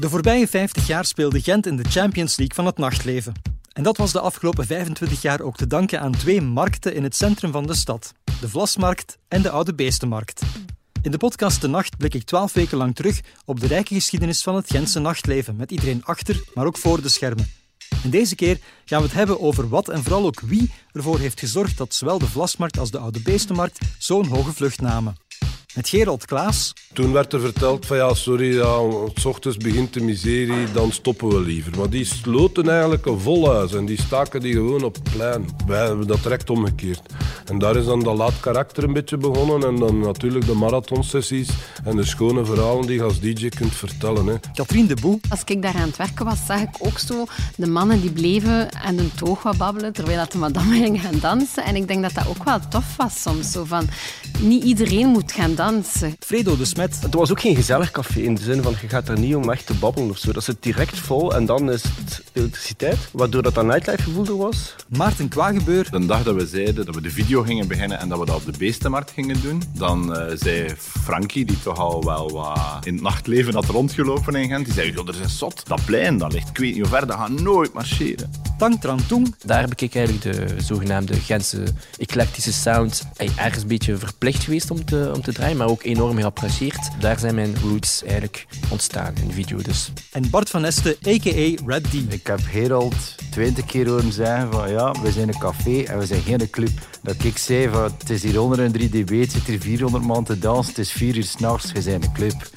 De voorbije 50 jaar speelde Gent in de Champions League van het nachtleven. En dat was de afgelopen 25 jaar ook te danken aan twee markten in het centrum van de stad: de Vlasmarkt en de Oude Beestenmarkt. In de podcast De Nacht blik ik 12 weken lang terug op de rijke geschiedenis van het Gentse nachtleven, met iedereen achter, maar ook voor de schermen. En deze keer gaan we het hebben over wat en vooral ook wie ervoor heeft gezorgd dat zowel de Vlasmarkt als de Oude Beestenmarkt zo'n hoge vlucht namen. Met Gerald Klaas. Toen werd er verteld van ja, sorry, ja, s ochtends begint de miserie, dan stoppen we liever. Maar die sloten eigenlijk een vol huis en die staken die gewoon op het plein. Wij hebben dat direct omgekeerd. En daar is dan dat laat karakter een beetje begonnen en dan natuurlijk de marathonsessies en de schone verhalen die je als DJ kunt vertellen. Hè. Katrien de Boe. Als ik daar aan het werken was, zag ik ook zo de mannen die bleven en hun toog wat babbelen terwijl dat de madame ging gaan dansen. En ik denk dat dat ook wel tof was soms. Zo van, niet iedereen moet gaan dansen. Fredo de Smet. Het was ook geen gezellig café in de zin van je gaat er niet om echt te babbelen of zo. Dat zit direct vol en dan is het elektriciteit, waardoor dat een nightlife gevoel er was. Maarten Kwagebeur. De dag dat we zeiden dat we de video gingen beginnen en dat we dat op de beestenmarkt gingen doen, dan uh, zei Frankie, die toch al wel wat in het nachtleven had rondgelopen in Gent, die zei, joh, er is een zot. Dat plein, dat ligt ik weet niet hoe ver, dat gaat nooit marcheren. Tang Trantung. Daar heb ik eigenlijk de zogenaamde Gentse eclectische sound ergens een beetje verplicht geweest om te, om te draaien, maar ook enorm geapprecieerd. Daar zijn mijn roots eigenlijk ontstaan in de video dus. En Bart van Este, a.k.a. Red D. Ik heb Gerald twintig keer horen zeggen van ja, we zijn een café en we zijn geen club. Dat ik zei van het is hier onder een 3 dB, het zit hier 400 man te dansen, het is 4 uur s'nachts, we zijn een club.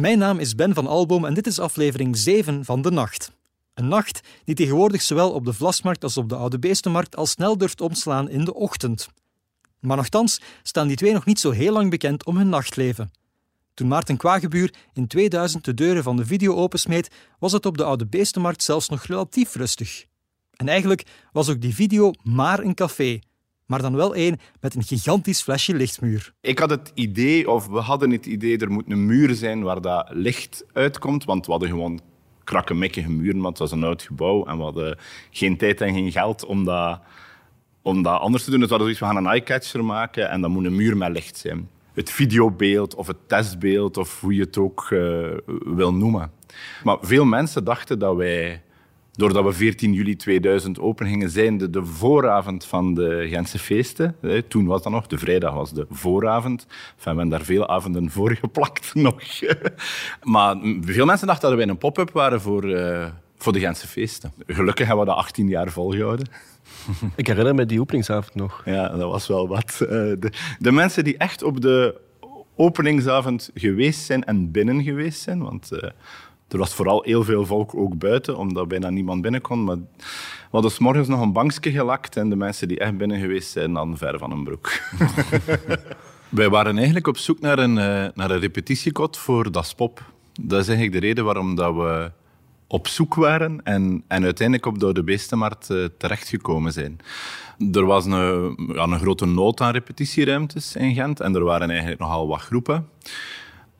Mijn naam is Ben van Alboom en dit is aflevering 7 van De Nacht. Een nacht die tegenwoordig zowel op de Vlasmarkt als op de Oude Beestenmarkt al snel durft omslaan in de ochtend. Maar nogthans staan die twee nog niet zo heel lang bekend om hun nachtleven. Toen Maarten Kwagebuur in 2000 de deuren van de video opensmeet, was het op de Oude Beestenmarkt zelfs nog relatief rustig. En eigenlijk was ook die video maar een café, maar dan wel één met een gigantisch flesje lichtmuur. Ik had het idee, of we hadden het idee, er moet een muur zijn waar dat licht uitkomt, want we hadden gewoon krakkemikkige muren, want het was een oud gebouw en we hadden geen tijd en geen geld om dat, om dat anders te doen. Dus we hadden zoiets, we gaan een eyecatcher maken en dan moet een muur met licht zijn. Het videobeeld of het testbeeld of hoe je het ook uh, wil noemen. Maar veel mensen dachten dat wij doordat we 14 juli 2000 open gingen, zijnde de vooravond van de Gentse feesten. Toen was dat nog, de vrijdag was de vooravond. Enfin, we hebben daar veel avonden voor geplakt nog. maar veel mensen dachten dat wij een pop-up waren voor, uh, voor de Gentse feesten. Gelukkig hebben we dat 18 jaar volgehouden. Ik herinner me die openingsavond nog. Ja, dat was wel wat. Uh, de, de mensen die echt op de openingsavond geweest zijn en binnen geweest zijn, want... Uh, er was vooral heel veel volk ook buiten, omdat bijna niemand binnen kon. Maar we hadden s morgens nog een bankje gelakt en de mensen die echt binnen geweest zijn, dan ver van een broek. Wij waren eigenlijk op zoek naar een, naar een repetitiekot voor Das Pop. Dat is eigenlijk de reden waarom dat we op zoek waren en, en uiteindelijk op de Oude Beestenmarkt uh, terechtgekomen zijn. Er was een, ja, een grote nood aan repetitieruimtes in Gent en er waren eigenlijk nogal wat groepen.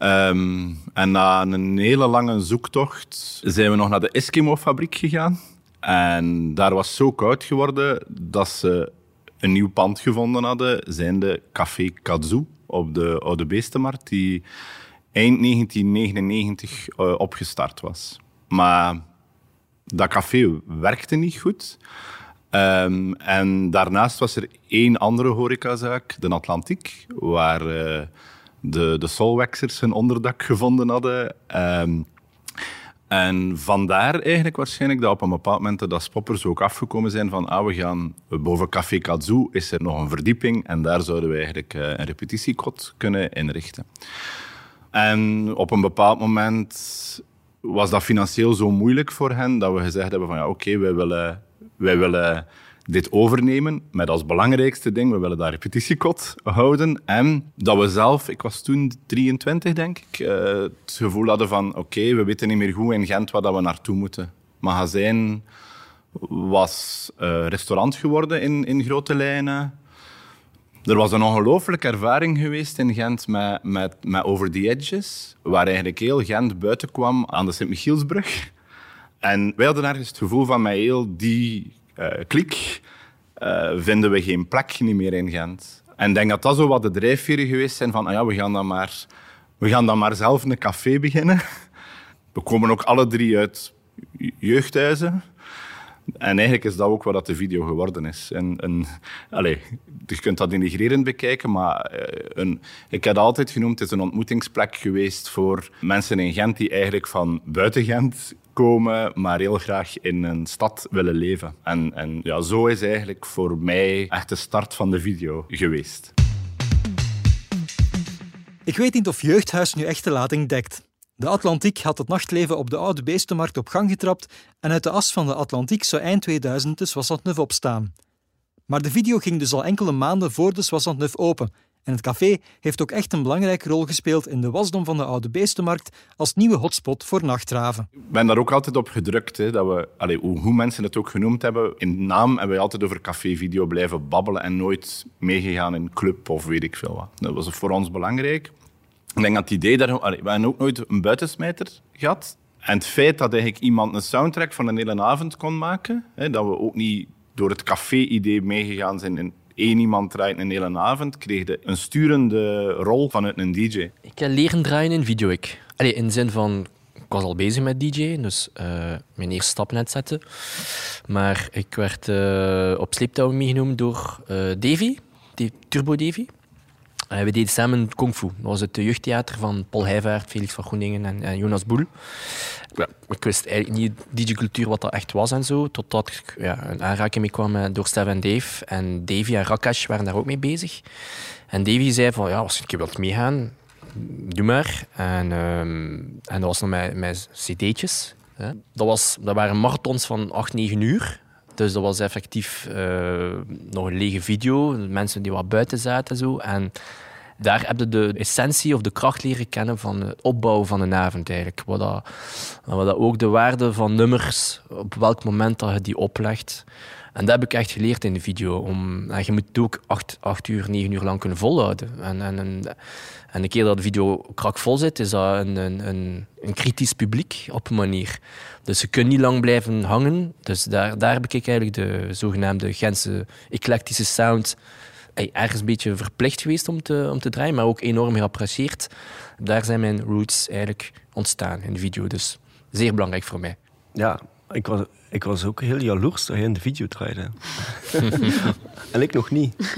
Um, en na een hele lange zoektocht zijn we nog naar de Eskimo-fabriek gegaan. En daar was zo koud geworden dat ze een nieuw pand gevonden hadden, zijnde Café Kazu op de Oude Beestenmarkt, die eind 1999 uh, opgestart was. Maar dat café werkte niet goed. Um, en daarnaast was er één andere horecazaak, de Atlantiek, waar... Uh, de, de Solwaxers hun onderdak gevonden hadden. Um, en vandaar eigenlijk waarschijnlijk dat op een bepaald moment dat spoppers ook afgekomen zijn van ah, we gaan boven Café Kazu is er nog een verdieping en daar zouden we eigenlijk uh, een repetitiekot kunnen inrichten. En op een bepaald moment was dat financieel zo moeilijk voor hen dat we gezegd hebben van ja oké, okay, wij willen, wij willen dit overnemen met als belangrijkste ding, we willen daar repetitiekot houden. En dat we zelf, ik was toen 23 denk ik, uh, het gevoel hadden van oké, we weten niet meer goed in Gent waar dat we naartoe moeten. Magazijn was uh, restaurant geworden in, in grote lijnen. Er was een ongelooflijke ervaring geweest in Gent met, met, met Over the Edges, waar eigenlijk heel Gent buiten kwam aan de Sint-Michielsbrug. En wij hadden ergens het gevoel van met heel die klik uh, vinden we geen plek niet meer in Gent. En ik denk dat dat zo wat de drijfveren geweest zijn van, ah ja, we gaan dan maar we gaan dan maar zelf een café beginnen. We komen ook alle drie uit jeugdhuizen. En eigenlijk is dat ook wat de video geworden is. En, en, allez, je kunt dat denigrerend bekijken, maar eh, een, ik heb altijd genoemd, het is een ontmoetingsplek geweest voor mensen in Gent die eigenlijk van buiten Gent komen, maar heel graag in een stad willen leven. En, en ja, zo is eigenlijk voor mij echt de start van de video geweest. Ik weet niet of Jeugdhuis nu echt de lading dekt. De Atlantiek had het nachtleven op de Oude Beestenmarkt op gang getrapt en uit de as van de Atlantiek zou eind 2000 de Soissant Neuf opstaan. Maar de video ging dus al enkele maanden voor de Soissant Neuf open en het café heeft ook echt een belangrijke rol gespeeld in de wasdom van de Oude Beestenmarkt als nieuwe hotspot voor nachtraven. Ik ben daar ook altijd op gedrukt, hè, dat we, allez, hoe mensen het ook genoemd hebben, in naam hebben we altijd over café-video blijven babbelen en nooit meegegaan in club of weet ik veel wat. Dat was voor ons belangrijk. Ik denk dat het idee daar... Allee, we hebben ook nooit een buitensmijter gehad. En het feit dat eigenlijk iemand een soundtrack van een hele avond kon maken, hè, dat we ook niet door het café-idee meegegaan zijn in één iemand draait een hele avond, kreeg je een sturende rol vanuit een DJ. Ik heb leren draaien in video. Ik. Allee, in de zin van, ik was al bezig met DJ, dus uh, mijn eerste stap net zetten. Maar ik werd uh, op sleeptouw meegenomen door uh, Davy, Turbo Davy. Uh, we deden samen Kung Fu. Dat was het jeugdtheater van Paul Heijvaart, Felix van Groeningen en, en Jonas Boel. Ja, ik wist eigenlijk niet DJ-cultuur wat dat echt was en zo, totdat ik ja, een aanraking mee kwam eh, door Stef en Dave. En Davy en Rakash waren daar ook mee bezig. En Davy zei van, ja, als je een keer wilt meegaan, doe maar. En, um, en dat was nog met, met cd'tjes. Dat, was, dat waren marathons van 8, 9 uur. Dus dat was effectief uh, nog een lege video. Mensen die wat buiten zaten. Zo. En daar heb je de essentie of de kracht leren kennen van het opbouwen van een avond. Eigenlijk. Wat, dat, wat dat ook de waarde van nummers, op welk moment dat je die oplegt. En dat heb ik echt geleerd in de video. Om, je moet het ook acht, acht uur, negen uur lang kunnen volhouden. En, en, en, en de keer dat de video krakvol zit, is dat een, een, een, een kritisch publiek op een manier. Dus ze kunnen niet lang blijven hangen. Dus daar, daar heb ik eigenlijk de zogenaamde Gentse eclectische sound ergens een beetje verplicht geweest om te, om te draaien, maar ook enorm geapprecieerd. Daar zijn mijn roots eigenlijk ontstaan in de video. Dus zeer belangrijk voor mij. Ja, ik was, ik was ook heel jaloers dat hij in de video draaide. en ik nog niet.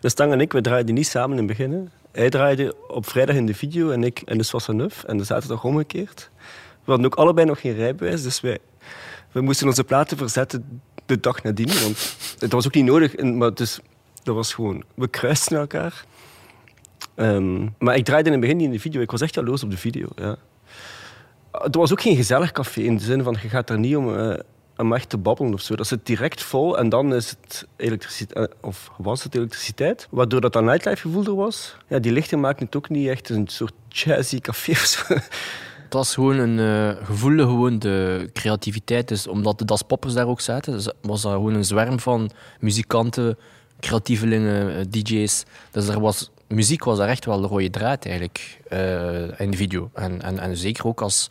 Dus Stang en ik, we draaiden niet samen in het begin. Hij draaide op vrijdag in de video en ik in de Soissaneuf. En de zaterdag omgekeerd. We hadden ook allebei nog geen rijbewijs, dus wij, we moesten onze platen verzetten de dag nadien. Want het was ook niet nodig, maar dus, dat was gewoon... We kruisten elkaar. Um, maar ik draaide in het begin niet in de video. Ik was echt jaloers op de video, ja. Het was ook geen gezellig café in de zin van je gaat er niet om, uh, om echt te babbelen of zo. Dat zit direct vol en dan is het elektriciteit, eh, of was het elektriciteit, waardoor dat een nightlife gevoel er was. Ja, die lichten maken het ook niet echt een soort jazzy café of zo. Het was gewoon een uh, gevoelde gewoon de creativiteit. Dus omdat de Das Poppers daar ook zaten, was dat gewoon een zwerm van muzikanten, creatievelingen, DJ's. Dus er was muziek was daar echt wel de rode draad eigenlijk uh, in de video. En, en, en zeker ook als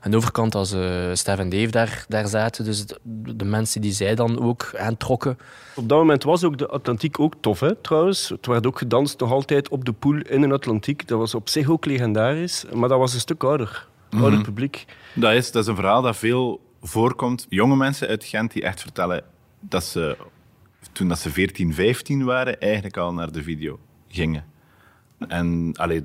aan de overkant als uh, Stef en Dave daar, daar zaten. Dus de, de, mensen die zij dan ook aantrokken. Op dat moment was ook de Atlantiek ook tof, hè, trouwens. Het werd ook gedanst nog altijd op de pool in de Atlantiek. Dat was op zich ook legendarisch. Maar dat was een stuk ouder. Ouder mhm. publiek. Dat is, dat is een verhaal dat veel voorkomt. Jonge mensen uit Gent die echt vertellen dat ze toen dat ze 14, 15 waren, eigenlijk al naar de video gingen. En allee,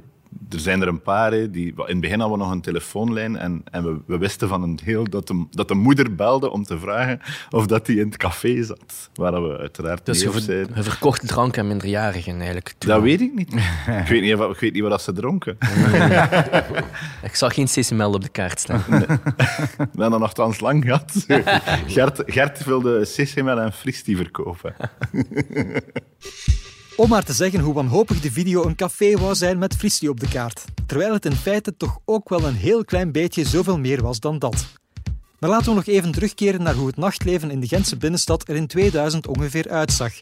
er zijn er een paar die. In het begin hadden we nog een telefoonlijn en, en we, we, wisten van een deel dat de, dat de moeder belde om te vragen of dat hij in het café zat. Waar we uiteraard dus niet je, ver, verkocht drank aan minderjarigen eigenlijk. Dat weet ik niet. ik, weet niet ik weet niet wat ze dronken. ik zag geen CCML op de kaart staan. Nee. we hebben nogthans lang gehad. Gert, Gert wilde CCML en Fristi verkopen. Om maar te zeggen hoe wanhopig de video een café wou zijn met fristie op de kaart. Terwijl het in feite toch ook wel een heel klein beetje zoveel meer was dan dat. Maar laten we nog even terugkeren naar hoe het nachtleven in de Gentse binnenstad er in 2000 ongeveer uitzag.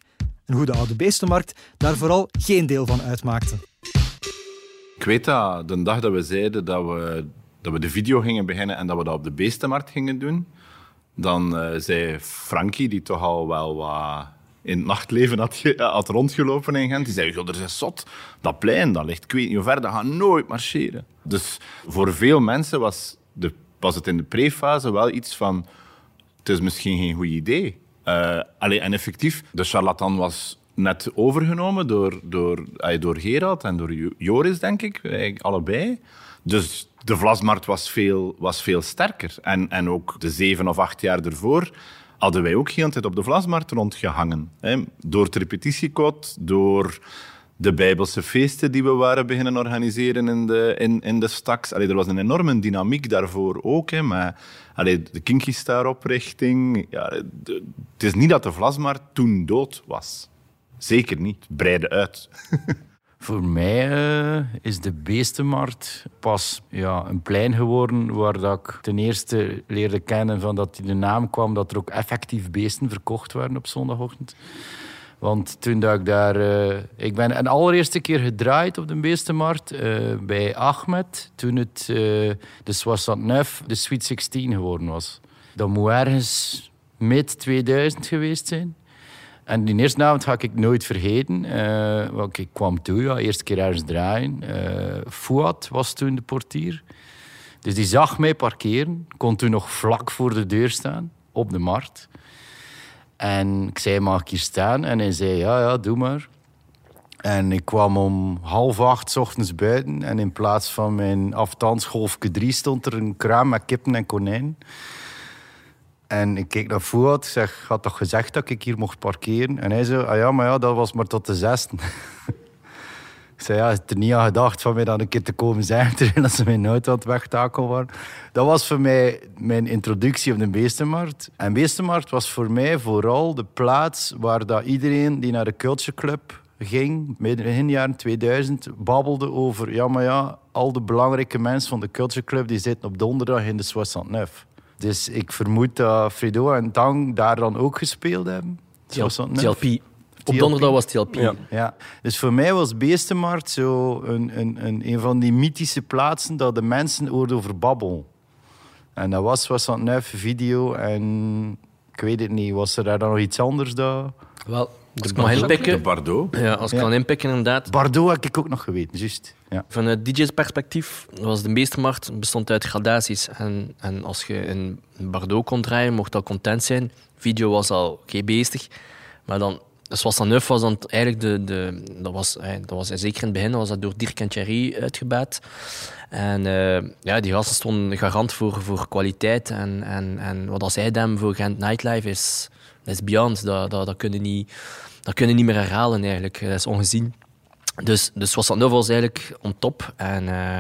En hoe de Oude Beestenmarkt daar vooral geen deel van uitmaakte. Ik weet dat de dag dat we zeiden dat we, dat we de video gingen beginnen en dat we dat op de Beestenmarkt gingen doen, dan uh, zei Frankie, die toch al wel wat in het nachtleven had, ge- had rondgelopen in Gent. Die zei, "Joh, er is zot. Dat plein, dat ligt, ik weet niet hoe ver, dat gaat nooit marcheren. Dus voor veel mensen was, de, was het in de prefase wel iets van... Het is misschien geen goed idee. Eh, allee, en effectief, de charlatan was net overgenomen door, door, door Gerald en door Jo- Joris, denk ik. Allebei. Dus de Vlasmarkt was veel, was veel sterker. En, en ook de zeven of acht jaar ervoor hadden wij ook hele tijd op de Vlasmarkt rondgehangen. Hè. Door het repetitiekot, door de Bijbelse feesten die we waren beginnen organiseren in de, in, in de staks. Allee, er was een enorme dynamiek daarvoor ook. Hè, maar, de Kinky Star oprichting. Ja, het is niet dat de Vlasmarkt toen dood was. Zeker niet. Het breidde uit. Voor mij eh, is de beestenmarkt pas ja, een plein geworden waar dat ik ten eerste leerde kennen van dat die de naam kwam dat er ook effectief beesten verkocht werden op zondagochtend. Want toen dat ik daar... eh, ik ben een allereerste keer gedraaid op de beestenmarkt eh, bij Ahmed. Toen het de 69, de Sweet 16 geworden was. Dat moet ergens mid 2000 geweest zijn. En die eerste avond ga ik nooit vergeten. eh, want ik kwam toe, ja, eerste keer ergens draaien. Eh Fouad was toen de portier. Dus die zag mij parkeren. Kon toen nog vlak voor de deur staan, op de markt. En ik zei, mag ik hier staan? En hij zei, ja, ja, doe maar. En ik kwam om half acht ochtends buiten. En in plaats van mijn afstandsgolfje 3 stond er een kraam met kippen en konijnen. En ik keek naar Fouad. Ik zeg, had toch gezegd dat ik hier mocht parkeren? En hij zei, ah ja, maar ja, dat was maar tot de zesde. ik zei, ja, is er niet aan gedacht van mij dan een keer te komen zeggen... terwijl ze mijn auto aan het waren. Dat was voor mij mijn introductie op de Beestenmarkt. En Beestenmarkt was voor mij vooral de plaats... waar dat iedereen die naar de Culture Club ging... in de jaren 2000, babbelde over... ja, maar ja, al de belangrijke mensen van de Culture Club... die zitten op donderdag in de 69. Dus ik vermoed dat Fredo en Tang daar dan ook gespeeld hebben. TLP. 69. Op donderdag was TLP. Ja. Ja, dus voor mij was Beestenmarkt zo een, een, een, een van die mythische plaatsen dat de mensen hoorden over babbel. En dat was, was dat neuf video en ik weet het niet, was er daar dan nog iets anders? Dat... Wel, als ik mag inpikken... De Bardot. Ja, als ik Ja. kan inpikken, inderdaad. Bardot heb ik ook nog geweten, juist. Ja. Vanuit DJ's perspectief was de meestermarkt bestond uit gradaties. En, en als je in Bordeaux kon draaien, mocht dat content zijn. Video was al oké beestig. Maar dan, dus was dan neuf was dan eigenlijk de, de dat was, eh, dat was zeker in het begin was dat door Dirk en Thierry uitgebaat. En eh, ja, die gasten stonden garant voor, voor kwaliteit. En, en, en wat als zij dem voor Gent Nightlife is, dat is beyond. Dat, dat, dat kunnen niet, dat kunnen niet meer herhalen eigenlijk. Dat is ongezien. Dus, dus was was eigenlijk on top. En, eh,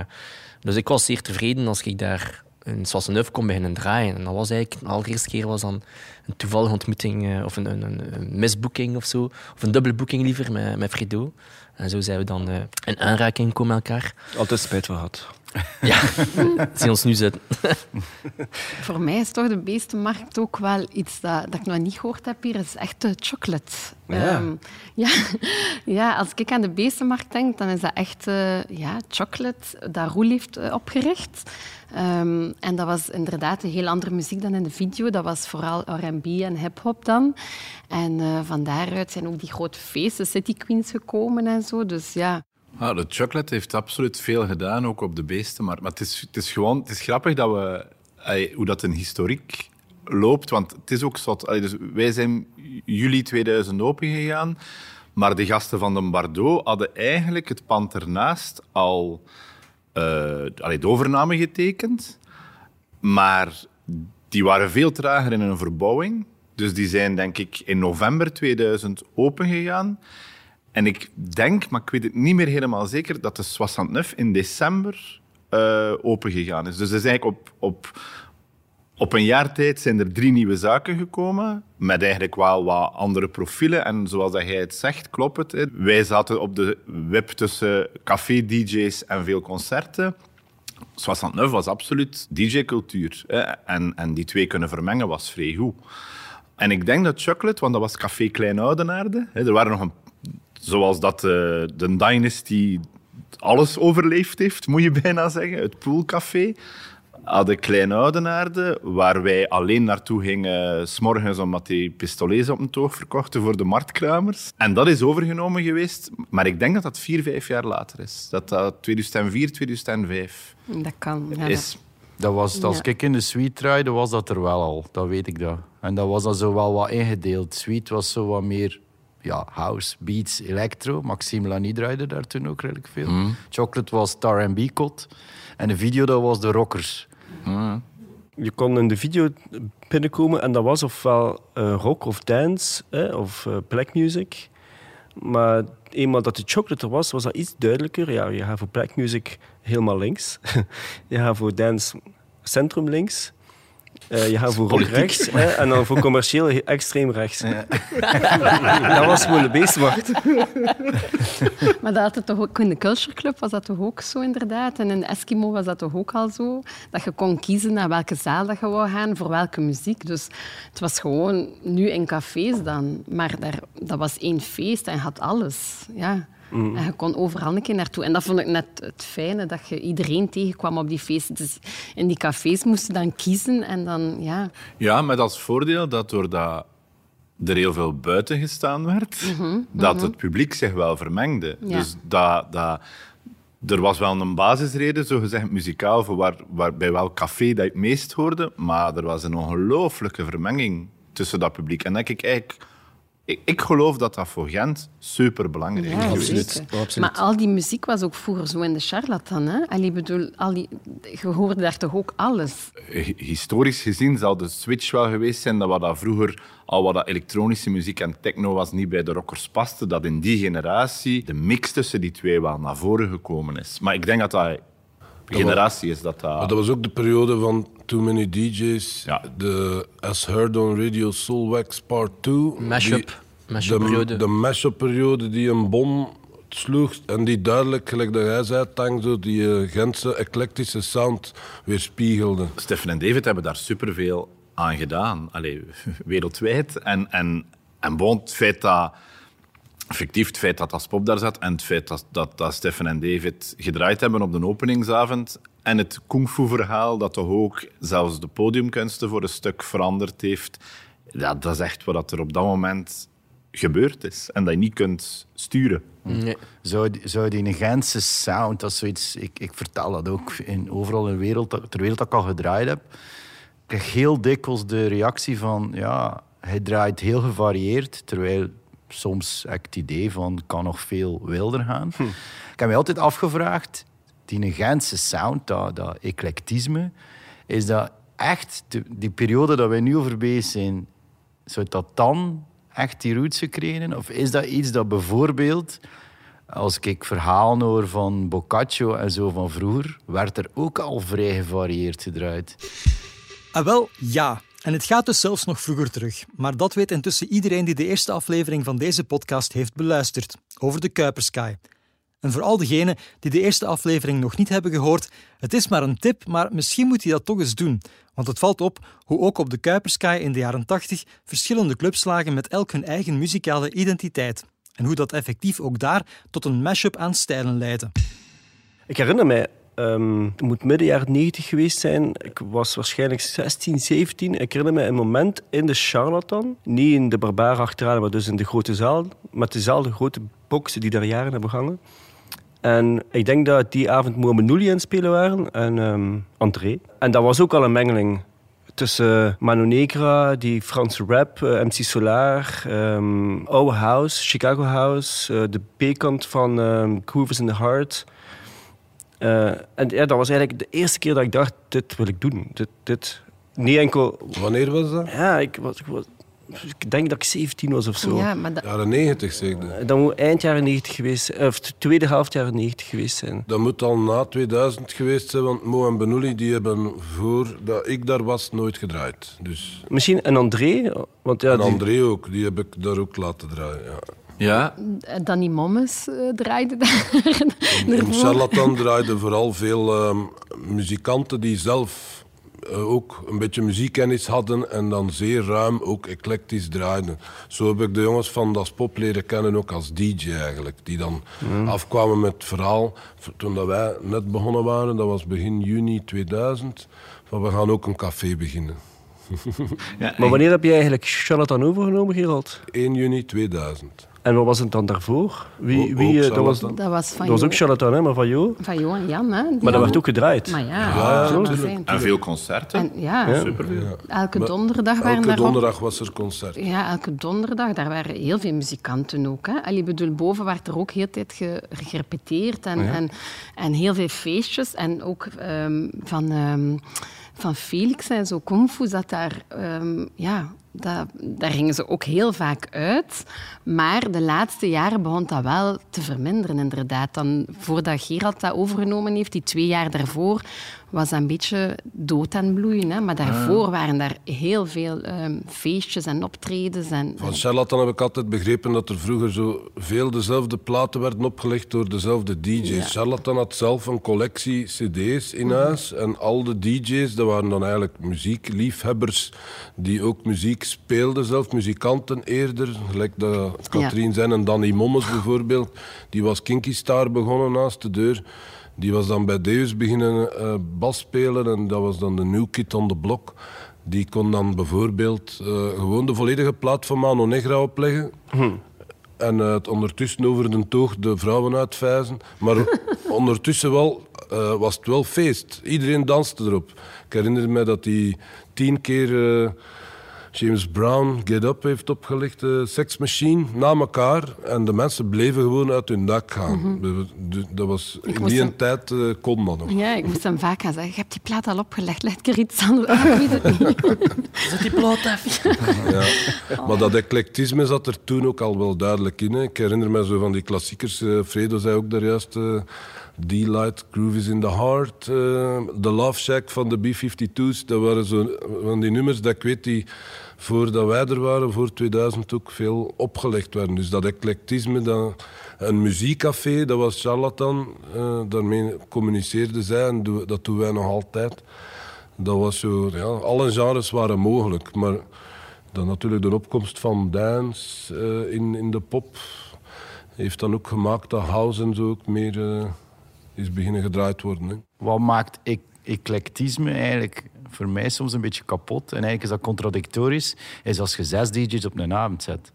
dus ik was zeer tevreden als ik daar in Soisseneuf kon beginnen draaien. En dat was eigenlijk, de allereerste keer was dan een toevallige ontmoeting, eh, of een, een, een, een misboeking of zo. Of een dubbele boeking liever, met, met Fredo. En zo zijn we dan eh, in aanraking komen met elkaar. Altijd spijt van gehad. Ja, zie ons nu zitten. Voor mij is toch de beestenmarkt ook wel iets dat, dat ik nog niet gehoord heb hier. is echt de chocolate. Ja. Ehm, ja. ja, als ik aan de beestenmarkt denk, dan is dat echt eh, ja, chocolate dat Roel heeft eh, opgericht. Ehm, en dat was inderdaad een heel andere muziek dan in de video. Dat was vooral R&B en hip-hop dan. En eh, van daaruit zijn ook die grote feesten, City Queens, gekomen en zo. Dus ja, Ah, de chocolate heeft absoluut veel gedaan, ook op de beesten. Maar, maar het, is, het is gewoon het is grappig dat we, hoe dat een historiek loopt. Want het is ook zot. Dus wij zijn juli 2000 opengegaan. Maar de gasten van de Bardot hadden eigenlijk het pand ernaast al allee, de overname getekend. Maar die waren veel trager in hun verbouwing. Dus die zijn, denk ik, in november 2000 opengegaan. En ik denk, maar ik weet het niet meer helemaal zeker, dat de 69 in december eh opengegaan is. Dus er is eigenlijk op, op, op een jaar tijd zijn er drie nieuwe zaken gekomen, met eigenlijk wel wat andere profielen. En zoals dat jij het zegt, klopt het. Wij zaten op de web tussen café-dj's en veel concerten. 69 was absoluut DJ-cultuur. En, en die twee kunnen vermengen was vrij goed. En ik denk dat Chocolate, want dat was Café Klein Oudenaarde. Er waren nog een... Zoals dat eh, de Dynasty alles overleefd heeft, moet je bijna zeggen. Het poolcafé. hadden Klein Oudenaarde, waar wij alleen naartoe gingen s'morgens omdat die pistolets op een toog verkochten voor de marktkramers. En dat is overgenomen geweest, maar ik denk dat dat vier, vijf jaar later is. Dat dat 2004, 2005 Dat kan. Ja, is. Dat was, als Ja. ik in de suite draaide, was dat er wel al. Dat weet ik dat. En dat was dan zo wel wat ingedeeld. Suite was zo wat meer ja, house, beats, electro. Maxime Lany draaide daar toen ook redelijk veel. Chocolate was R&B kot. En de video, dat was de rockers. Je kon in de video binnenkomen en dat was ofwel eh, rock of dance hè, of eh, black music. Maar eenmaal dat de chocolate er was, was dat iets duidelijker. Ja, je gaat voor black music helemaal links. je gaat voor dance centrum links. Eh, je gaat voor rechts. Hè, en dan voor commercieel extreem rechts. dat was gewoon de beestmacht. Maar dat had het toch ook in de Culture Club was dat toch ook zo inderdaad. En in de Eskimo was dat toch ook al zo. Dat je kon kiezen naar welke zaal dat je wou gaan, voor welke muziek. Dus het was gewoon nu in cafés dan. Maar daar, dat was één feest en je had alles. Ja. En je kon overal een keer naartoe. En dat vond ik net het fijne, dat je iedereen tegenkwam op die feesten. Dus in die cafés moesten dan kiezen en dan, ja... Ja, met als voordeel dat doordat er heel veel buiten gestaan werd, dat het publiek zich wel vermengde. Ja. Dus dat, dat, er was wel een basisreden, zogezegd muzikaal, voor waar, waar, bij welk café dat je het meest hoorde, maar er was een ongelooflijke vermenging tussen dat publiek. En denk ik eigenlijk... Ik, ik geloof dat dat voor Gent superbelangrijk is. Ja, absoluut. Maar al die muziek was ook vroeger zo in de charlatan. Hè? Allee, bedoel, al die, je hoorde daar toch ook alles? Hi- historisch gezien zal de switch wel geweest zijn dat wat dat vroeger al wat dat elektronische muziek en techno was niet bij de rockers paste, dat in die generatie de mix tussen die twee wel naar voren gekomen is. Maar ik denk dat dat generatie is dat Maar dat... was ook de periode van Too Many DJ's. Ja. De As Heard on Radio Soulwax Part 2. Mashup. Die- Mashup-periode. Mm. De, de mashup-periode die een bom sloeg en die duidelijk, gelijk dat jij zei, zo die Gentse eclectische sound weerspiegelde. Stefan en David hebben daar superveel aan gedaan. Allee, wereldwijd. En, en, en bon, het feit dat... Effectief het feit dat Aspop daar zat en het feit dat, dat, dat Stefan en David gedraaid hebben op de openingsavond en het kung fu verhaal dat toch ook zelfs de podiumkunsten voor een stuk veranderd heeft. Ja, dat is echt wat er op dat moment gebeurd is en dat je niet kunt sturen. Nee. Zou, die- zou die een Gentse sound, dat is zoiets, ik, ik vertel dat ook in, overal in de wereld, ter wereld dat ik al gedraaid heb. Ik krijg heel dikwijls de reactie van, ja, hij draait heel gevarieerd, terwijl soms heb ik het idee van, kan nog veel wilder gaan. Ik heb mij altijd afgevraagd, die Gentse sound, dat, dat eclectisme, is dat echt, de- die periode dat wij nu over bezig zijn, zou dat dan echt die roots gekregen? Of is dat iets dat bijvoorbeeld, als ik verhalen hoor van Boccaccio en zo van vroeger, werd er ook al vrij gevarieerd gedraaid? Ah, wel, ja. En het gaat dus zelfs nog vroeger terug. Maar dat weet intussen iedereen die de eerste aflevering van deze podcast heeft beluisterd, over de Kuipersky. En voor al degenen die de eerste aflevering nog niet hebben gehoord, het is maar een tip, maar misschien moet je dat toch eens doen. Want het valt op hoe ook op de Kuipersky in de jaren 80 verschillende clubs lagen met elk hun eigen muzikale identiteit. En hoe dat effectief ook daar tot een mashup aan stijlen leidde. Ik herinner mij, ehm, het moet midden jaren 90 geweest zijn. Ik was waarschijnlijk 16, 17. Ik herinner me een moment in de Charlatan. Niet in de barbaar achteraan, maar dus in de grote zaal. Met dezelfde grote boxen die daar jaren hebben gehangen. En ik denk dat die avond Mohamed Nouli aan het spelen waren en ehm André. En dat was ook al een mengeling tussen Mano Negra, die Franse rap, eh, MC Solar, ehm Oude House, Chicago House, eh, de B-kant van is in the Heart. Eh, en ja, dat was eigenlijk de eerste keer dat ik dacht, dit wil ik doen. Dit, dit. Niet enkel... Wanneer was dat? Ja, ik, was, ik, was, ik denk dat ik 17 was of zo. Ja, maar dat, Jaren 90 zeker. Dat moet eind jaren 90 geweest zijn, of de tweede helft jaren 90 geweest zijn. Dat moet al na 2000 geweest zijn, want Mo en Benouli die hebben voordat ik daar was nooit gedraaid. Dus, Misschien een André, want ja, en die- André ook, die heb ik daar ook laten draaien. Ja. Ja, Danny Mommes eh, draaide daar. In. Charlatan draaiden vooral veel ehm, muzikanten die zelf eh, ook een beetje muziekkennis hadden en dan zeer ruim ook eclectisch draaiden. Zo heb ik de jongens van Das Pop leren kennen ook als DJ eigenlijk. Die dan afkwamen met het verhaal, toen dat wij net begonnen waren, dat was begin juni 2000, van we gaan ook een café beginnen. Ja, Maar wanneer heb je eigenlijk Charlatan overgenomen, Gerald? 1 juni 2000. En wat was het dan daarvoor? Wie, wie, eh, dat, was. Dat was van, dat was ook Charlatan, hè, maar van Jo. van Jo en Jan. Hè, Maar dat werd ook gedraaid. Maar ja, En veel concerten. En, ja, Ja. Superveel. elke donderdag waren Elke daar donderdag was er concert. Ja, elke donderdag. Daar waren heel veel muzikanten ook. Hè. Allee, ik bedoel, boven werd er ook heel de tijd ge- gerepeteerd en, en, en heel veel feestjes. En ook ehm, van, ehm, van Felix en zo, Kung Fu, zat daar... ehm, ja, dat, daar gingen ze ook heel vaak uit. Maar de laatste jaren begon dat wel te verminderen, inderdaad. Dan, voordat Gerald dat overgenomen heeft, die twee jaar daarvoor, was dat een beetje dood en bloeien. Hè. Maar daarvoor waren daar heel veel ehm, feestjes en optredens. En, Van Charlatan heb ik altijd begrepen dat er vroeger zo veel dezelfde platen werden opgelegd door dezelfde DJ's. Ja. Charlatan had zelf een collectie CD's in huis. En al de DJ's, dat waren dan eigenlijk muziekliefhebbers die ook muziek speelden, zelf muzikanten eerder. Gelijk dat Katrien zijn en Danny Mommes bijvoorbeeld. Die was Kinky Star begonnen naast de deur. Die was dan bij Deus beginnen eh bas spelen en dat was dan de New Kid on the Block. Die kon dan bijvoorbeeld eh, gewoon de volledige plaat van Mano Negra opleggen. En eh, het ondertussen over de toog de vrouwen uitvijzen. Maar ondertussen wel, was het wel feest. Iedereen danste erop. Ik herinner me dat hij tien keer James Brown Get Up heeft opgelegd, eh, Sex Machine, na elkaar. En de mensen bleven gewoon uit hun dak gaan. De- Dat was, in die hem- tijd eh, kon dat nog. Ja, ik moest hem vaak gaan zeggen, je hebt die plaat al opgelegd, leg ik er iets anders ik weet het niet. Zet die plaat af. Ja. Maar dat eclectisme zat er toen ook al wel duidelijk in. Hè. Ik herinner me zo van die klassiekers. eh, Fredo zei ook daar juist... eh, D-Light, Groove is in the Heart. eh, The Love Shack van de B-52's. Dat waren zo van die nummers dat ik weet die... Voordat wij er waren, voor 2000 ook veel opgelegd werden. Dus dat eclectisme, dat, een muziekcafé, dat was Charlatan. eh, daarmee communiceerden zij en dat doen wij nog altijd. Dat was zo, ja, alle genres waren mogelijk. Maar dan natuurlijk de opkomst van dance eh, in, in de pop heeft dan ook gemaakt dat house en zo ook meer is beginnen gedraaid worden. Hè. Wat maakt ec- eclectisme eigenlijk voor mij soms een beetje kapot? En eigenlijk is dat contradictorisch, is als je zes DJ's op een avond zet.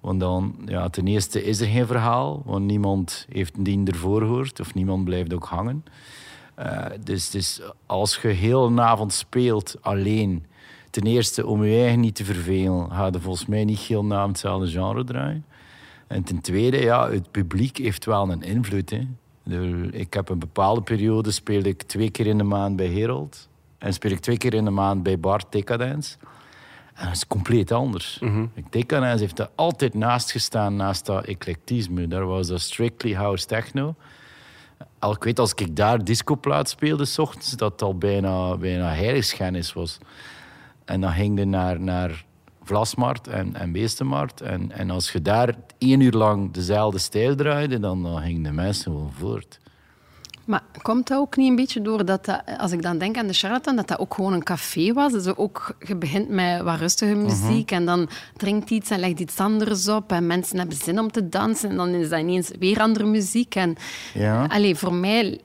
Want dan, ja, ten eerste is er geen verhaal, want niemand heeft die ervoor gehoord of niemand blijft ook hangen. Eh, dus, dus als je heel een avond speelt alleen, ten eerste om je eigen niet te vervelen, ga je volgens mij niet heel na hetzelfde genre draaien. En ten tweede, ja, het publiek heeft wel een invloed. Hè. De- Ik heb een bepaalde periode speelde ik twee keer in de maand bij Herald. En speel ik twee keer in de maand bij Bart Decadence. En dat is compleet anders. Decadence heeft er altijd naast gestaan, naast dat eclectisme. Daar was dat strictly house techno. Al, ik weet, als ik daar discoplaat speelde, s ochtends, dat het al bijna, bijna heiligschennis was. En dan ging je naar, naar Vlasmarkt en, en Beestenmarkt. En, en als je daar één uur lang dezelfde stijl draaide, dan, dan gingen de mensen gewoon voort. Maar komt dat ook niet een beetje door dat, dat als ik dan denk aan de Charlatan, dat dat ook gewoon een café was? Dus ook, je begint met wat rustige muziek en dan drinkt iets en legt iets anders op en mensen hebben zin om te dansen en dan is dat ineens weer andere muziek. En, Ja. allee, voor mij,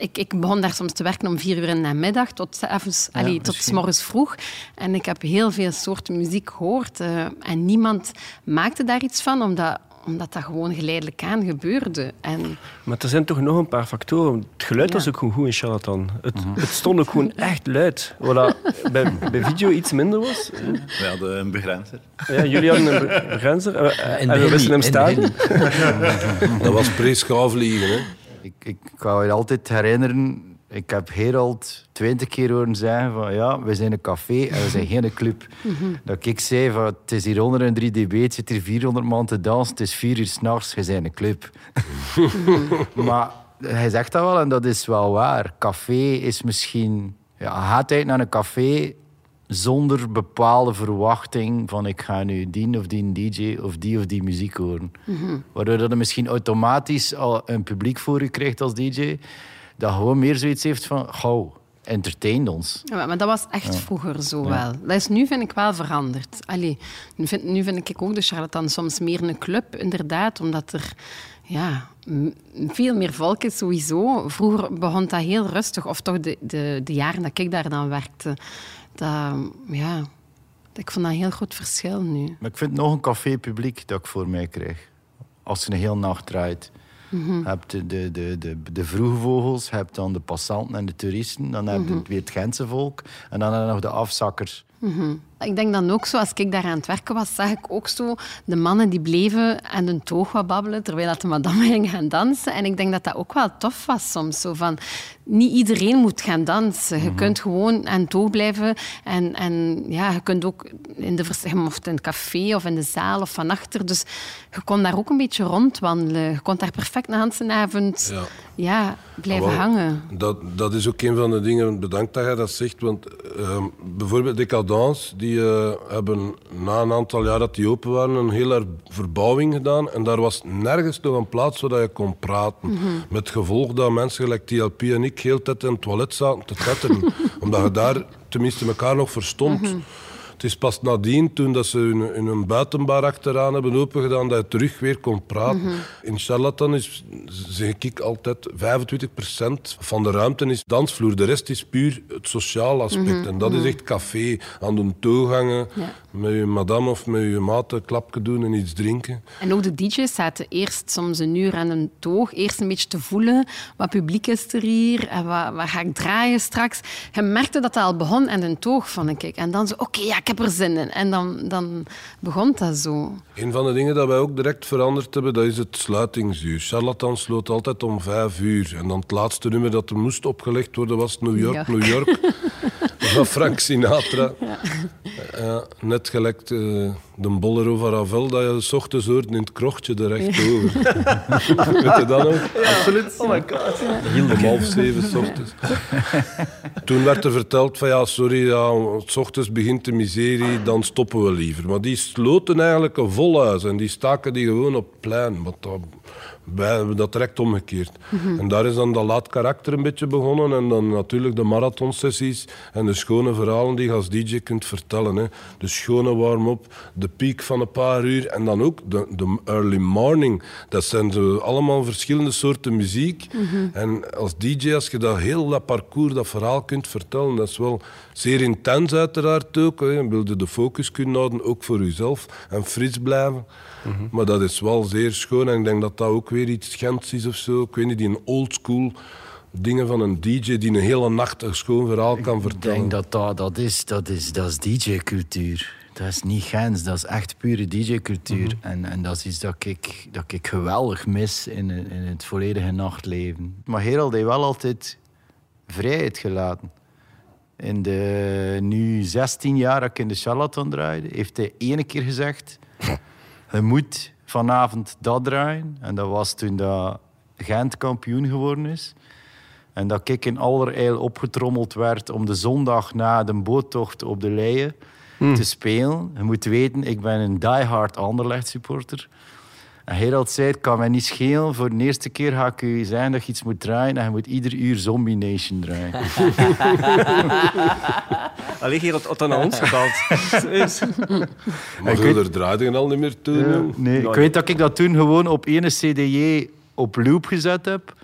ik, ik begon daar soms te werken om vier uur in de namiddag tot, 's avonds, allee, tot s morgens vroeg. En ik heb heel veel soorten muziek gehoord eh, en niemand maakte daar iets van, omdat omdat dat gewoon geleidelijk aan gebeurde. En Maar er zijn toch nog een paar factoren. Het geluid Ja. was ook gewoon goed in Charlatan. Het, het stond ook gewoon echt luid. Wat bij, bij video iets minder was. We hadden een begrenzer. Ja, jullie hadden een be- begrenzer. En we, en wisten hem staan. Dat was pre-schaafvliegen. Hè. Ik, ik kan je altijd herinneren, ik heb Herald twintig keer horen zeggen van ja, we zijn een café en we zijn geen club. Dat ik zei van het is hier 103 dB, het zit hier 400 man te dansen, het is vier uur s'nachts, we zijn een club. maar hij zegt dat wel en dat is wel waar. Café is misschien... Ja, je gaat uit naar een café zonder bepaalde verwachting van ik ga nu die of die DJ of die of die muziek horen. Waardoor dat je misschien automatisch al een publiek voor je krijgt als DJ, dat gewoon meer zoiets heeft van, gauw, entertainde ons. Ja, maar dat was echt vroeger zo wel. Dat is nu, vind ik, wel veranderd. Allee, nu, vind, nu vind ik ook de charlatan soms meer een club, inderdaad, omdat er ja, veel meer volk is sowieso. Vroeger begon dat heel rustig, of toch de, de, de jaren dat ik daar dan werkte. Dat, ja, ik vond dat een heel groot verschil nu. Maar ik vind nog een café publiek dat ik voor mij krijg. Als je een hele nacht draait. Mhm. Je hebt de, de, de, de, de vroege vogels, je hebt dan de passanten en de toeristen. Dan heb je Mhm. weer het Gentse volk. En dan heb je nog de afzakkers. Ik denk dan ook zo, als ik daar aan het werken was, zag ik ook zo de mannen die bleven aan hun toog wat babbelen, terwijl dat de madame ging gaan dansen. En ik denk dat dat ook wel tof was soms. Zo van, niet iedereen moet gaan dansen. Je kunt gewoon aan toog blijven. En, en ja, je kunt ook in, de, of in het café of in de zaal of van achter. Dus je kon daar ook een beetje rondwandelen. Je kon daar perfect na avond Ja. ja, blijven Wel, hangen. Dat, dat is ook een van de dingen, bedankt dat jij dat zegt. Want ehm, bijvoorbeeld Decadence, die eh, hebben na een aantal jaar dat die open waren, een hele verbouwing gedaan. En daar was nergens nog een plaats waar je kon praten. Met gevolg dat mensen gelijk TLP en ik heel tijd in het toilet zaten te tetteren. omdat je daar tenminste elkaar nog verstond. Het is pas nadien, toen dat ze hun, hun een buitenbar achteraan hebben opengedaan, dat je terug weer kon praten. In Charlatan is, zeg ik altijd, 25% van de ruimte is dansvloer. De rest is puur het sociale aspect. En dat is echt café, aan de toegangen, Ja. Met je madame of met je maat een klapje doen en iets drinken. En ook de DJ's zaten eerst soms een uur aan een toog. Eerst een beetje te voelen. Wat publiek is er hier? En wat, wat ga ik draaien straks? Je merkte dat dat al begon aan een toog, vond ik. En dan zo, oké, ja, ik heb er zin in. En dan, dan begon dat zo. Een van de dingen dat wij ook direct veranderd hebben, dat is het sluitingsuur. Charlatan sloot altijd om vijf uur. En dan het laatste nummer dat er moest opgelegd worden was New York, York. New York. van Frank Sinatra. Ja, net gelijk eh, de bolero van Ravel, dat je s ochtends hoort in het krochtje er echt over. Weet je dat nog? Absoluut. Oh my god. Om half zeven s ochtends. Toen werd er verteld van ja, sorry, ja, s ochtends begint de miserie, dan stoppen we liever. Maar die sloten eigenlijk een vol huis en die staken die gewoon op het plein. Dat, dat direct omgekeerd. En daar is dan dat laat karakter een beetje begonnen. En dan natuurlijk de marathonsessies en de schone verhalen die je als DJ kunt vertellen. Hè. De schone warm-up, de piek van een paar uur en dan ook de, de early morning. Dat zijn allemaal verschillende soorten muziek. En als DJ, als je dat heel dat parcours, dat verhaal kunt vertellen, dat is wel zeer intens uiteraard ook. Je wilde de focus kunnen houden, ook voor jezelf. En fris blijven. Maar dat is wel zeer schoon. En ik denk dat dat ook weer iets Gents is of zo. Ik weet niet, die een oldschool dingen van een DJ die een hele nacht een schoon verhaal kan Ik vertellen. denk dat dat, dat is, dat is, dat is DJ-cultuur. Dat is niet Gens, dat is echt pure DJ-cultuur. en, en dat is iets dat ik, dat ik geweldig mis in, in het volledige nachtleven. Maar Gerald heeft wel altijd vrijheid gelaten. In de nu 16 jaar dat ik in de charlatan draaide, heeft hij ene keer gezegd... Je moet vanavond dat draaien. En dat was toen dat Gent kampioen geworden is. En dat ik in allerijl opgetrommeld werd om de zondag na de boottocht op de Leien te spelen. Je moet weten, ik ben een diehard Anderlecht supporter. En Gerald zei, het kan mij niet schelen. Voor de eerste keer ga ik u zeggen dat je iets moet draaien. En je moet ieder uur Zombie Nation draaien. Allee, hier had aan ons gebeld. Serieus. Maar daar draaide je al niet meer toe. jong. Nee, ik weet dat ik dat toen gewoon op ene CDJ op loop gezet heb.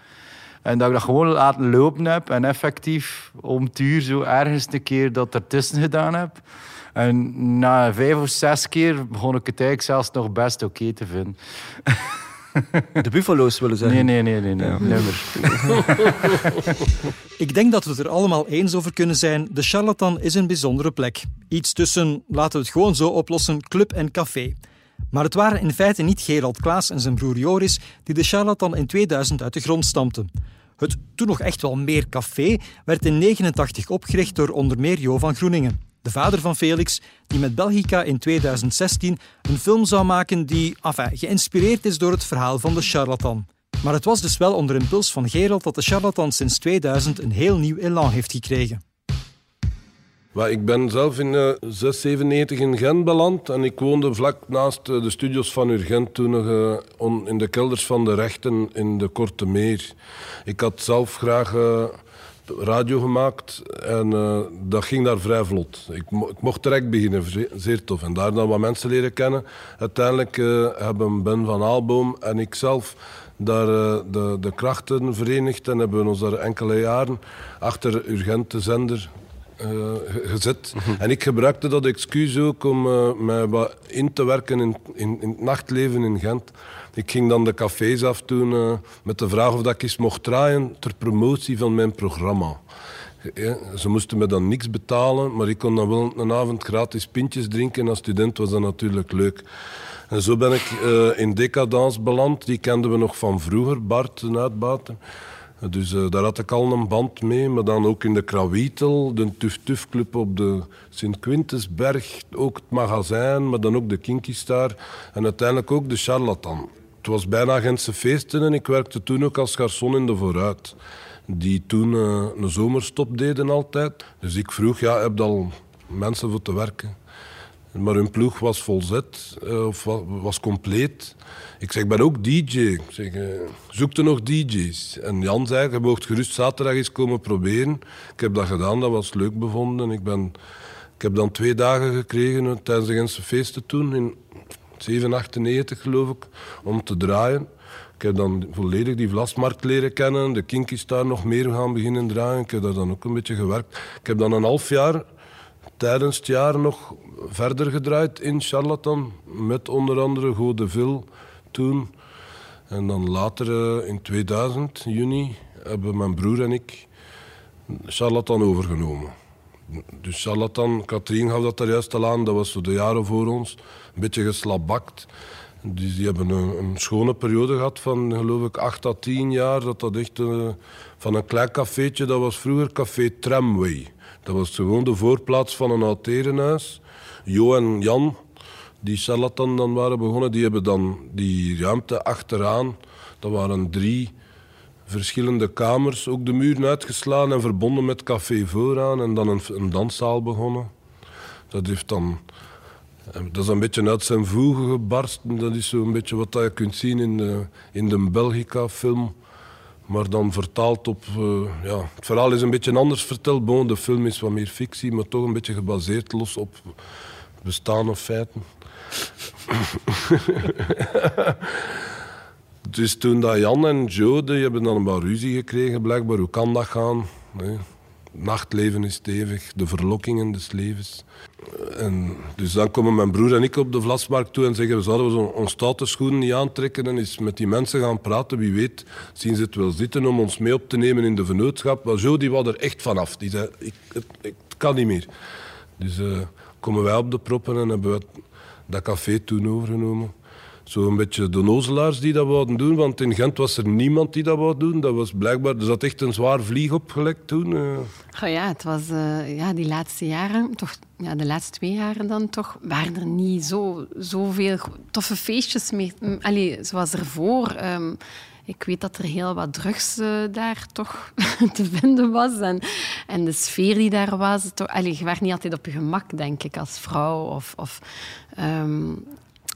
En dat ik dat gewoon laten lopen heb. En effectief om het uur zo ergens een keer dat ertussen gedaan heb. En na vijf of zes keer begon ik het eigenlijk zelfs nog best oké te vinden. De buffalo's willen zeggen. Nee, nee, nee, nee, nee. Ik denk dat we het er allemaal eens over kunnen zijn. De charlatan is een bijzondere plek. Iets tussen, laten we het gewoon zo oplossen, club en café. Maar het waren in feite niet Gerald Klaas en zijn broer Joris die de charlatan in 2000 uit de grond stampten. Het toen nog echt wel meer café werd in 89 opgericht door onder meer Jo van Groeningen, de vader van Felix, die met Belgica in 2016 een film zou maken die enfin, geïnspireerd is door het verhaal van de charlatan. Maar het was dus wel onder impuls van Gerald dat de charlatan sinds 2000 een heel nieuw elan heeft gekregen. Maar ik ben zelf in eh 697 in Gent beland en ik woonde vlak naast eh, de studios van Urgent toen nog eh, in de kelders van de rechten in de Korte Meer. Ik had zelf graag eh, radio gemaakt en eh, dat ging daar vrij vlot. Ik, mo- ik mocht direct beginnen, ze- zeer tof. En daar dan wat mensen leren kennen. Uiteindelijk eh, hebben Ben van Aalboom en ikzelf daar eh, de, de krachten verenigd en hebben we ons daar enkele jaren achter Urgente zender ge- gezet. En ik gebruikte dat excuus ook om mij wat in te werken in, in, in het nachtleven in Gent. Ik ging dan de cafés afdoen eh met de vraag of dat ik eens mocht draaien ter promotie van mijn programma. Ze moesten me dan niks betalen, maar ik kon dan wel een avond gratis pintjes drinken. Als student was dat natuurlijk leuk. En zo ben ik eh, in Decadence beland. Die kenden we nog van vroeger, Bart, de uitbater. Dus eh, daar had ik al een band mee, maar dan ook in de Krawietel, de Tuf Tuf Club op de Sint-Quintusberg, ook het magazijn, maar dan ook de Kinky Star en uiteindelijk ook de Charlatan. Het was bijna Gentse feesten en ik werkte toen ook als garçon in de Vooruit. Die toen eh, een zomerstop deden altijd. Dus ik vroeg, ja, heb je al mensen voor te werken? Maar hun ploeg was volzet, eh, of wa- was compleet. Ik zeg, ik ben ook DJ. Ik zeg, eh, zoek er nog DJ's? En Jan zei, je mocht gerust zaterdag eens komen proberen. Ik heb dat gedaan, dat was leuk bevonden. Ik, ben, ik heb dan twee dagen gekregen eh, tijdens de Gentse feesten toen, in 798 geloof ik, om te draaien. Ik heb dan volledig die Vlasmarkt leren kennen. De Kinky Star nog meer gaan beginnen draaien. Ik heb daar dan ook een beetje gewerkt. Ik heb dan een half jaar tijdens het jaar nog verder gedraaid in Charlatan. Met onder andere Gode Vil toen. En dan later eh, in 2000, juni, hebben mijn broer en ik Charlatan overgenomen. Dus Charlatan, Katrien gaf dat daar juist al aan, dat was zo de jaren voor ons. Een beetje geslabakt. Die hebben een, schone periode gehad van, geloof ik, 8 à 10 jaar. Dat dat echt eh, van een klein cafeetje, dat was vroeger Café Tramway. Dat was gewoon de voorplaats van een oud herenhuis. Jo en Jan, die charlatan dan waren begonnen, die hebben dan die ruimte achteraan. Dat waren drie verschillende kamers, ook de muren uitgeslaan en verbonden met café vooraan. En dan een, een danszaal begonnen. Dat heeft dan... eh, Dat is een beetje uit zijn voegen gebarsten. Dat is zo'n beetje wat je kunt zien in de, in de Belgica-film. Maar dan vertaald op... eh, ja, het verhaal is een beetje anders verteld. Bon, de film is wat meer fictie, maar toch een beetje gebaseerd los op bestaande feiten. Dus toen dat Jan en Joe, die hebben dan een paar ruzie gekregen, blijkbaar. Hoe kan dat gaan? Nachtleven is stevig, de verlokkingen des levens. En dus dan komen mijn broer en ik op de Vlasmarkt toe en zeggen we zouden we zo- ons stoute niet aantrekken en eens met die mensen gaan praten. Wie weet zien ze het wel zitten om ons mee op te nemen in de vennootschap. Maar Joe die was er echt vanaf. Die zei, ik, kan niet meer. Dus eh, komen wij op de proppen en hebben we dat café toen overgenomen. Zo een beetje de nozelaars die dat wouden doen, want in Gent was er niemand die dat wou doen. Dat was blijkbaar, er zat echt een zwaar vlieg opgelekt toen. eh. Ja, het was eh, ja, die laatste jaren, toch, ja, de laatste twee jaren dan toch, waren er niet zo, zoveel toffe feestjes meer. Allee, zoals ervoor. Ehm, ik weet dat er heel wat drugs eh, daar toch te vinden was. En, en de sfeer die daar was. Toch, allee, je werd niet altijd op je gemak, denk ik, als vrouw. Of, of, ehm,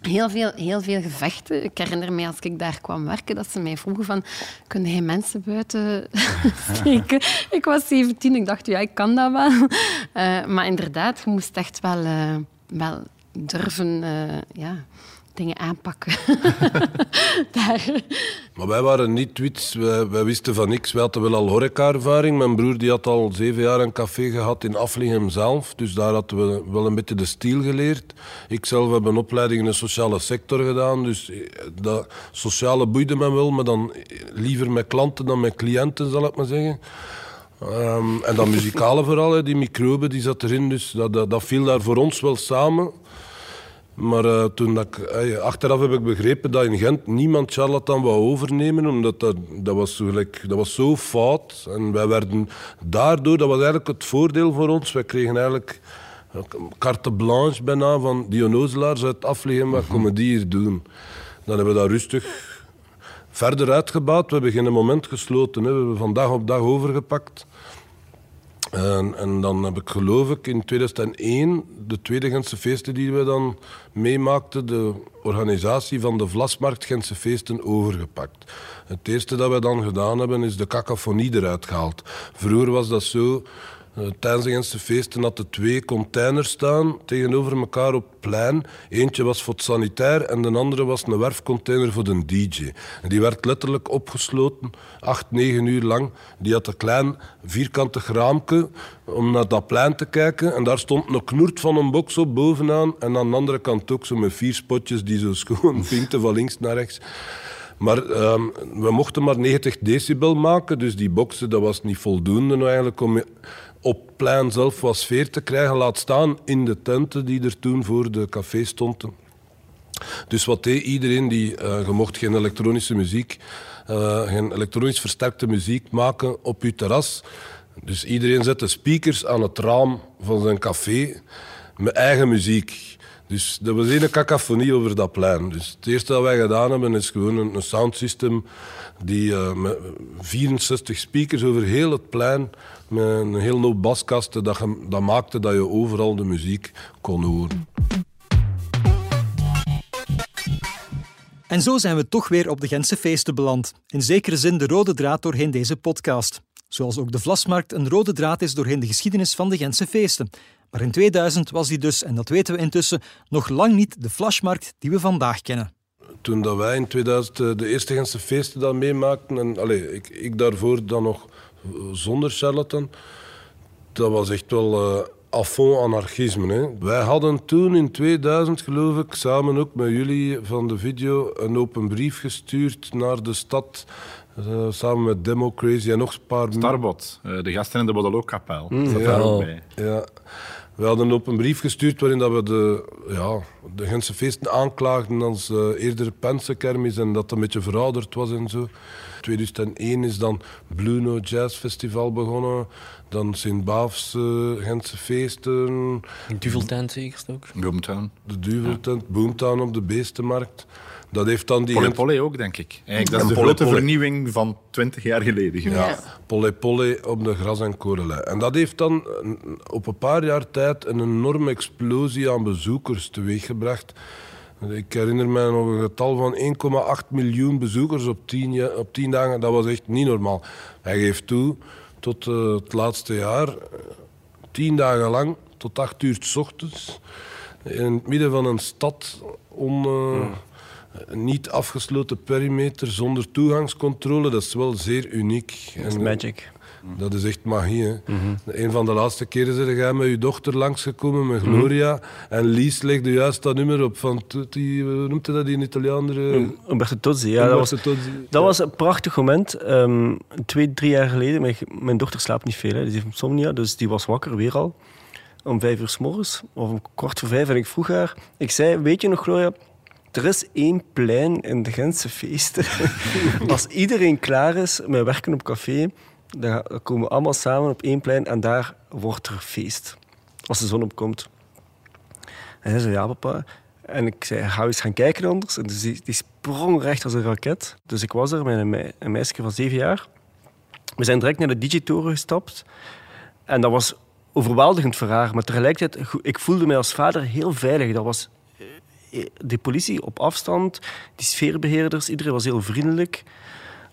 Heel veel, heel veel gevechten. Ik herinner me als ik daar kwam werken, dat ze mij vroegen van, kun jij mensen buiten steken? Ik was 17, ik dacht, ja, ik kan dat wel. Eh, maar inderdaad, je moest echt wel, eh, wel durven eh, ja, dingen aanpakken. daar. Maar wij waren niet wits, wij, wij wisten van niks. Wij hadden wel al horeca-ervaring. Mijn broer die had al zeven jaar een café gehad in Aflinghem zelf. Dus daar hadden we wel een beetje de stiel geleerd. Ik zelf heb een opleiding in de sociale sector gedaan. Dus eh, dat sociale boeide me wel, maar dan liever met klanten dan met cliënten, zal ik maar zeggen. Ehm, en dan muzikale vooral, die microbe die zat erin. Dus dat, dat, dat viel daar voor ons wel samen. Maar eh, toen dat ik, eh, achteraf heb ik begrepen dat in Gent niemand charlatan wou overnemen, omdat dat, dat, was zo, gelijk- dat was zo fout. En wij werden daardoor, dat was eigenlijk het voordeel voor ons, wij kregen eigenlijk carte blanche bijna van die onnozelaars uit Afligem, wat komen die hier doen? Dan hebben we dat rustig verder uitgebouwd. We hebben geen moment gesloten. Hè. We hebben van dag op dag overgepakt. En, en dan heb ik geloof ik in 2001 de tweede Gentse feesten die we dan meemaakten, de organisatie van de Vlasmarkt Gentse feesten overgepakt. Het eerste dat we dan gedaan hebben is de cacophonie eruit gehaald. Vroeger was dat zo, tijdens de feesten hadden twee containers staan tegenover elkaar op het plein. Eentje was voor het sanitair en de andere was een werfcontainer voor de DJ. En die werd letterlijk opgesloten, acht, negen uur lang. Die had een klein vierkante raamke om naar dat plein te kijken. En daar stond een knoert van een box op bovenaan. En aan de andere kant ook zo met vier spotjes die zo schoon vinkten van links naar rechts. Maar um, we mochten maar 90 decibel maken, dus die boxen dat was niet voldoende eigenlijk om op plein zelf wat sfeer te krijgen, laat staan in de tenten die er toen voor de café stonden. Dus wat deed iedereen die, uh, je mocht geen elektronische muziek, uh, geen elektronisch versterkte muziek maken op je terras. Dus iedereen zette speakers aan het raam van zijn café met eigen muziek. Dus dat was een cacophonie over dat plein. Dus het eerste dat wij gedaan hebben is gewoon een, een soundsystem die uh, met 64 speakers over heel het plein met een heel hoop baskasten dat, dat maakte dat je overal de muziek kon horen. En zo zijn we toch weer op de Gentse feesten beland. In zekere zin de rode draad doorheen deze podcast. Zoals ook de Vlasmarkt een rode draad is doorheen de geschiedenis van de Gentse feesten. Maar in 2000 was die dus, en dat weten we intussen, nog lang niet de Flashmarkt die we vandaag kennen. Toen dat wij in 2000 eh, de eerste Gentse feesten dan meemaakten, en allez, ik, ik daarvoor dan nog zonder charlatan, dat was echt wel uh, anarchisme. Hè. Wij hadden toen in 2000, geloof ik, samen ook met jullie van de video, een open brief gestuurd naar de stad uh, samen met Democracy en nog een paar... Starbot, uh, de gasten in de Bodelokkapel. Mm, ja, daar ook bij. Ja. We hadden een brief gestuurd waarin dat we de, ja, de Gentse feesten aanklaagden als uh, eerder Pensekermis en dat het een beetje verouderd was en zo. 2001 is dan Bluno Jazz Festival begonnen. Dan Sint-Baafs uh, Gentse feesten. Duveltent zeker ook? Boomtown. De Duveltent, ja. Boomtown op de Beestenmarkt. Dat heeft dan die... Polly Polly ook, denk ik. Eigenlijk, dat is de Polly grote vernieuwing van twintig jaar geleden. Ja, Polly Polly op de gras- en korelij. En dat heeft dan op een paar jaar tijd een enorme explosie aan bezoekers teweeggebracht. Ik herinner me nog een getal van 1,8 miljoen bezoekers op tien, op tien dagen. Dat was echt niet normaal. Hij geeft toe, tot uh, het laatste jaar, tien dagen lang, tot acht uur s ochtends, in het midden van een stad, uh, mm niet afgesloten perimeter zonder toegangscontrole, dat is wel zeer uniek. Dat is magic. Dat is echt magie. Hè? Mm -hmm. Een van de laatste keren zijn jij met je dochter langsgekomen, met Gloria. Mm -hmm. En Lies legde juist dat nummer op van Tutti, hoe noemt hij dat in Italianer? Umberto Tozzi, ja. Dat, was, dat was een prachtig moment. Um, twee, drie jaar geleden. Mijn, mijn dochter slaapt niet veel, hè. die heeft insomnia, dus die was wakker weer al. Om vijf uur s morgens, of om kwart voor vijf. En ik vroeg haar, ik zei, weet je nog Gloria, er is één plein in de Gentse feesten. Als iedereen klaar is met werken op café, dan komen we allemaal samen op één plein en daar wordt er feest. Als de zon opkomt. En hij zei, ja papa. En ik zei, ga eens gaan kijken anders. En dus die, sprong recht als een raket. Dus ik was er met een, meisje van zeven jaar. We zijn direct naar de digitoren gestapt. En dat was overweldigend voor haar. Maar tegelijkertijd, ik voelde mij als vader heel veilig. Dat was de politie op afstand, die sfeerbeheerders, iedereen was heel vriendelijk.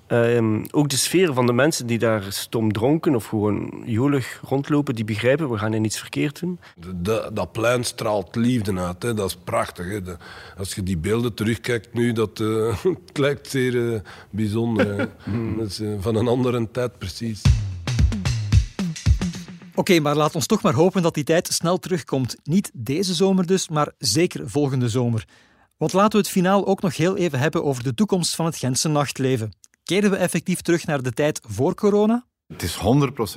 Um, ook de sfeer van de mensen die daar stom dronken of gewoon jolig rondlopen, die begrijpen, we gaan hier niets verkeerd doen. De, dat plein straalt liefde uit, hè. dat is prachtig. Hè. De, als je die beelden terugkijkt nu, dat uh, het lijkt zeer uh, bijzonder. dat is uh, van een andere tijd precies. Oké, okay, maar laat ons toch maar hopen dat die tijd snel terugkomt. Niet deze zomer dus, maar zeker volgende zomer. Want laten we het finaal ook nog heel even hebben over de toekomst van het Gentse nachtleven. Keren we effectief terug naar de tijd voor corona? Het is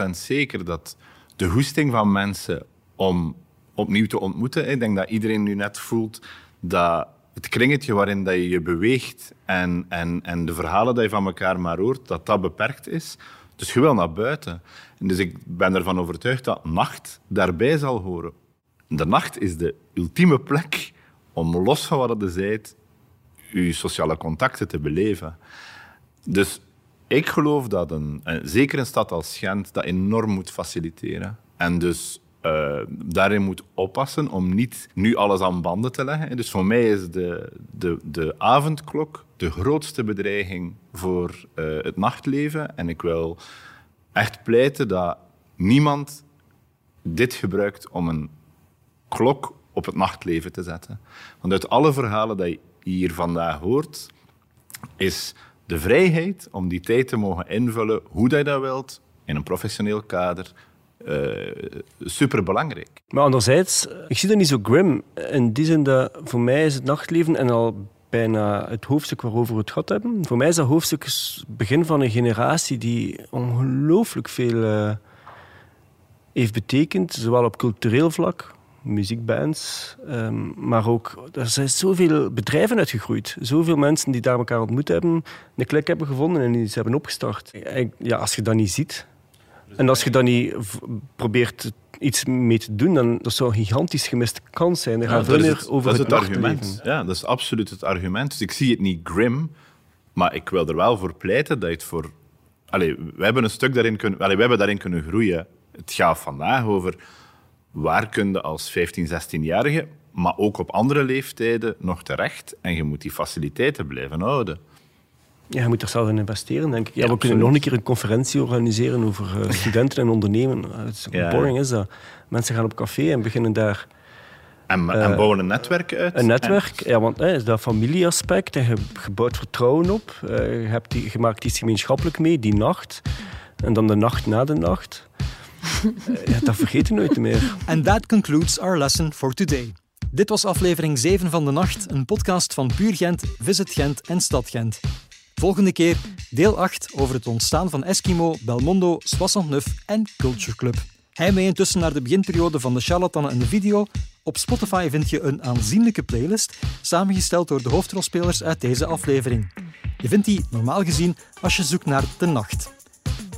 100% zeker dat de hoesting van mensen om opnieuw te ontmoeten, ik denk dat iedereen nu net voelt dat het kringetje waarin dat je je beweegt en, en, en de verhalen die je van elkaar maar hoort, dat dat beperkt is. Dus je wil naar buiten. En dus ik ben ervan overtuigd dat nacht daarbij zal horen. De nacht is de ultieme plek om los van wat je zijt, je sociale contacten te beleven. Dus ik geloof dat een, een- zeker een stad als Gent dat enorm moet faciliteren. En dus eh, daarin moet oppassen om niet nu alles aan banden te leggen. Dus voor mij is de, de, de avondklok de grootste bedreiging voor eh, het nachtleven. En ik wil echt pleiten dat niemand dit gebruikt om een klok op het nachtleven te zetten. Want uit alle verhalen die je hier vandaag hoort, is de vrijheid om die tijd te mogen invullen hoe dat je dat wilt, in een professioneel kader, superbelangrijk. Maar anderzijds, ik zie dat niet zo grim. In die zin dat voor mij is het nachtleven en al bijna het hoofdstuk waarover we het gehad hebben. Voor mij is dat hoofdstuk het begin van een generatie die ongelooflijk veel eh, heeft betekend, zowel op cultureel vlak, muziekbands, ehm, maar ook er zijn zoveel bedrijven uitgegroeid. Zoveel mensen die daar elkaar ontmoet hebben, een klik hebben gevonden en iets hebben opgestart. En Ja, als je dat niet ziet, en als je dan niet probeert iets mee te doen, dan dat zou een gigantisch gemiste kans zijn. Er Ja, gaat veel dat meer over dat het, het argument. Ja, dat is absoluut het argument. Dus ik zie het niet grim, maar ik wil er wel voor pleiten dat je het voor... Allee, we hebben een stuk daarin kunnen... Allee, we hebben daarin kunnen groeien. Het gaat vandaag over waar kun je als 15, 16-jarige, maar ook op andere leeftijden, nog terecht. En je moet die faciliteiten blijven houden. Ja, je moet er zelf in investeren, denk ik. Ja, Ja, we kunnen nog een keer een conferentie organiseren over eh, studenten en ondernemen. Eh, Ja. boring is dat. Mensen gaan op café en beginnen daar En, en bouwen een netwerk uit. een netwerk. Ja, want eh, is dat familieaspect. En je, je bouwt vertrouwen op. Eh, je, hebt die, je maakt iets gemeenschappelijk mee, die nacht. En dan de nacht na de nacht. Eh, ja, dat vergeet je nooit meer. And that concludes our lesson for today. Dit was aflevering 7 van de Nacht, een podcast van Puur Gent, Visit Gent en Stad Gent. Volgende keer deel 8 over het ontstaan van Eskimo, Belmondo, Soissons en Culture Club. Hij mee intussen naar de beginperiode van de charlatannen en de video. Op Spotify vind je een aanzienlijke playlist, samengesteld door de hoofdrolspelers uit deze aflevering. Je vindt die normaal gezien als je zoekt naar De Nacht.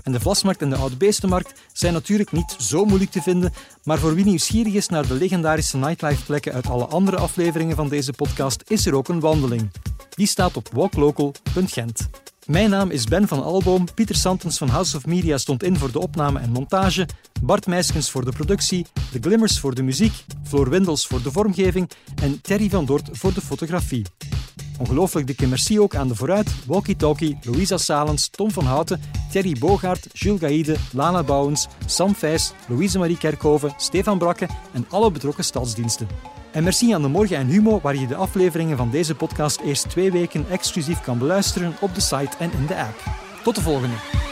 En de Vlasmarkt en de Oude Beestenmarkt zijn natuurlijk niet zo moeilijk te vinden, maar voor wie nieuwsgierig is naar de legendarische nightlife-plekken uit alle andere afleveringen van deze podcast, is er ook een wandeling. Die staat op walklocal.gent. Mijn naam is Ben van Alboom, Pieter Santens van House of Media stond in voor de opname en montage, Bart Meiskens voor de productie, de Glimmers voor de muziek, Floor Windels voor de vormgeving en Terry van Dort voor de fotografie. Ongelooflijk dikke merci ook aan de Vooruit, Walkie Talkie, Louisa Salens, Tom van Houten, Thierry Bogaert, Jules Gaïde, Lana Bouwens, Sam Vijs, Louise Marie Kerkhoven, Stefan Brakke en alle betrokken stadsdiensten. En merci aan de Morgen en Humo, waar je de afleveringen van deze podcast eerst twee weken exclusief kan beluisteren op de site en in de app. Tot de volgende!